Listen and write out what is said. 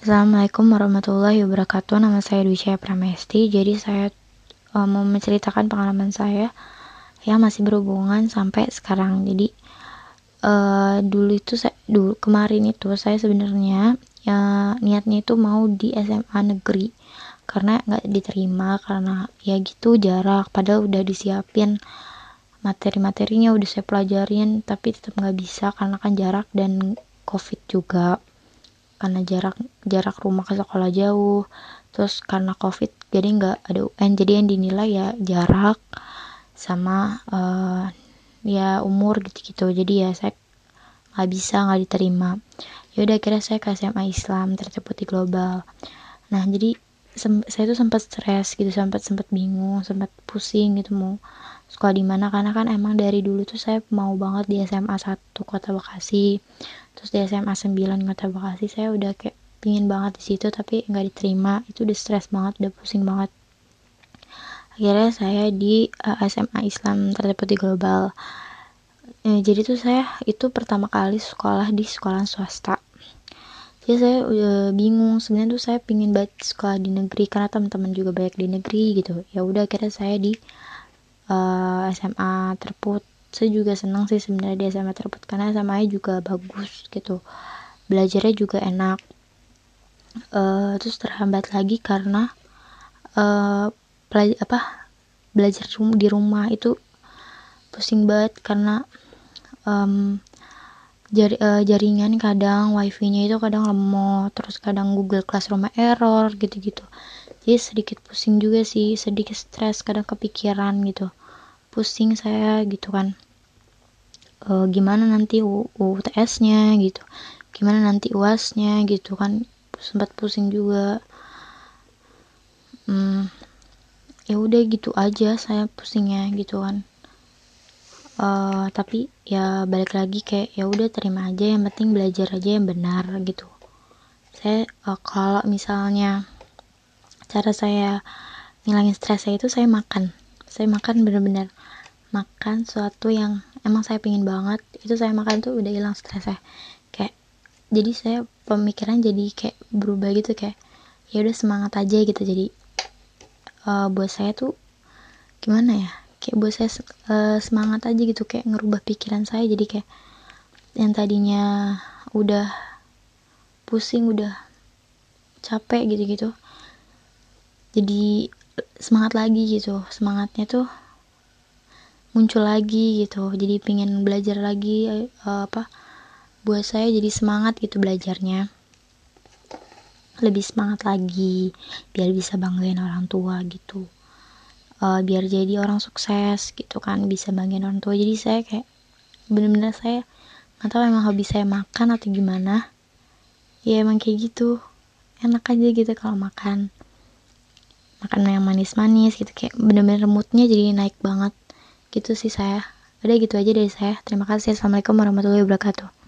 Assalamualaikum warahmatullahi wabarakatuh. Nama saya Dwi Pramesti. Jadi saya uh, mau menceritakan pengalaman saya yang masih berhubungan sampai sekarang. Jadi uh, dulu itu saya dulu kemarin itu saya sebenarnya ya niatnya itu mau di SMA negeri karena nggak diterima karena ya gitu jarak padahal udah disiapin materi-materinya udah saya pelajarin tapi tetap nggak bisa karena kan jarak dan covid juga karena jarak jarak rumah ke sekolah jauh terus karena covid jadi nggak ada UN jadi yang dinilai ya jarak sama uh, ya umur gitu-gitu. Jadi ya saya nggak bisa nggak diterima. Ya udah kira saya ke SMA Islam terceput di global. Nah jadi saya tuh sempat stres gitu sempat sempat bingung sempat pusing gitu mau sekolah di mana? Karena kan emang dari dulu tuh saya mau banget di SMA 1 Kota Bekasi. Terus di SMA 9 Kota Bekasi saya udah kayak pingin banget di situ tapi nggak diterima. Itu udah stres banget udah pusing banget. Akhirnya saya di uh, eh, SMA Islam terdapat di global. E, jadi tuh saya itu pertama kali sekolah di sekolah swasta. Jadi saya udah bingung sebenarnya tuh saya pingin banget sekolah di negeri karena teman-teman juga banyak di negeri gitu. Ya udah akhirnya saya di uh, eh, SMA terput. Saya juga senang sih sebenarnya di SMA terput karena SMA juga bagus gitu. Belajarnya juga enak. Uh, terus terhambat lagi karena uh, apa belajar di rumah itu pusing banget karena um, jar, uh, jaringan kadang wifi-nya itu kadang lemot terus kadang Google Classroom error gitu-gitu. Jadi sedikit pusing juga sih sedikit stres kadang kepikiran gitu pusing saya gitu kan. E, gimana nanti UTS-nya gitu. Gimana nanti UAS-nya gitu kan. Sempat pusing juga. Hmm, ya udah gitu aja saya pusingnya gitu kan. Uh, tapi ya balik lagi kayak ya udah terima aja yang penting belajar aja yang benar gitu. Saya uh, kalau misalnya cara saya ngilangin stres saya itu saya makan saya makan bener-bener makan sesuatu yang emang saya pingin banget. Itu saya makan tuh udah hilang stres saya. Kayak jadi saya pemikiran jadi kayak berubah gitu kayak ya udah semangat aja gitu. Jadi uh, buat saya tuh gimana ya? Kayak buat saya uh, semangat aja gitu kayak ngerubah pikiran saya. Jadi kayak yang tadinya udah pusing udah capek gitu-gitu jadi semangat lagi gitu. Semangatnya tuh muncul lagi gitu. Jadi pingin belajar lagi uh, apa buat saya jadi semangat gitu belajarnya. Lebih semangat lagi biar bisa banggain orang tua gitu. Uh, biar jadi orang sukses gitu kan bisa banggain orang tua. Jadi saya kayak bener-bener saya nggak tahu emang hobi saya makan atau gimana. Ya emang kayak gitu. Enak aja gitu kalau makan makan yang manis-manis gitu kayak bener-bener moodnya jadi naik banget. Gitu sih saya. Udah gitu aja dari saya. Terima kasih. Assalamualaikum warahmatullahi wabarakatuh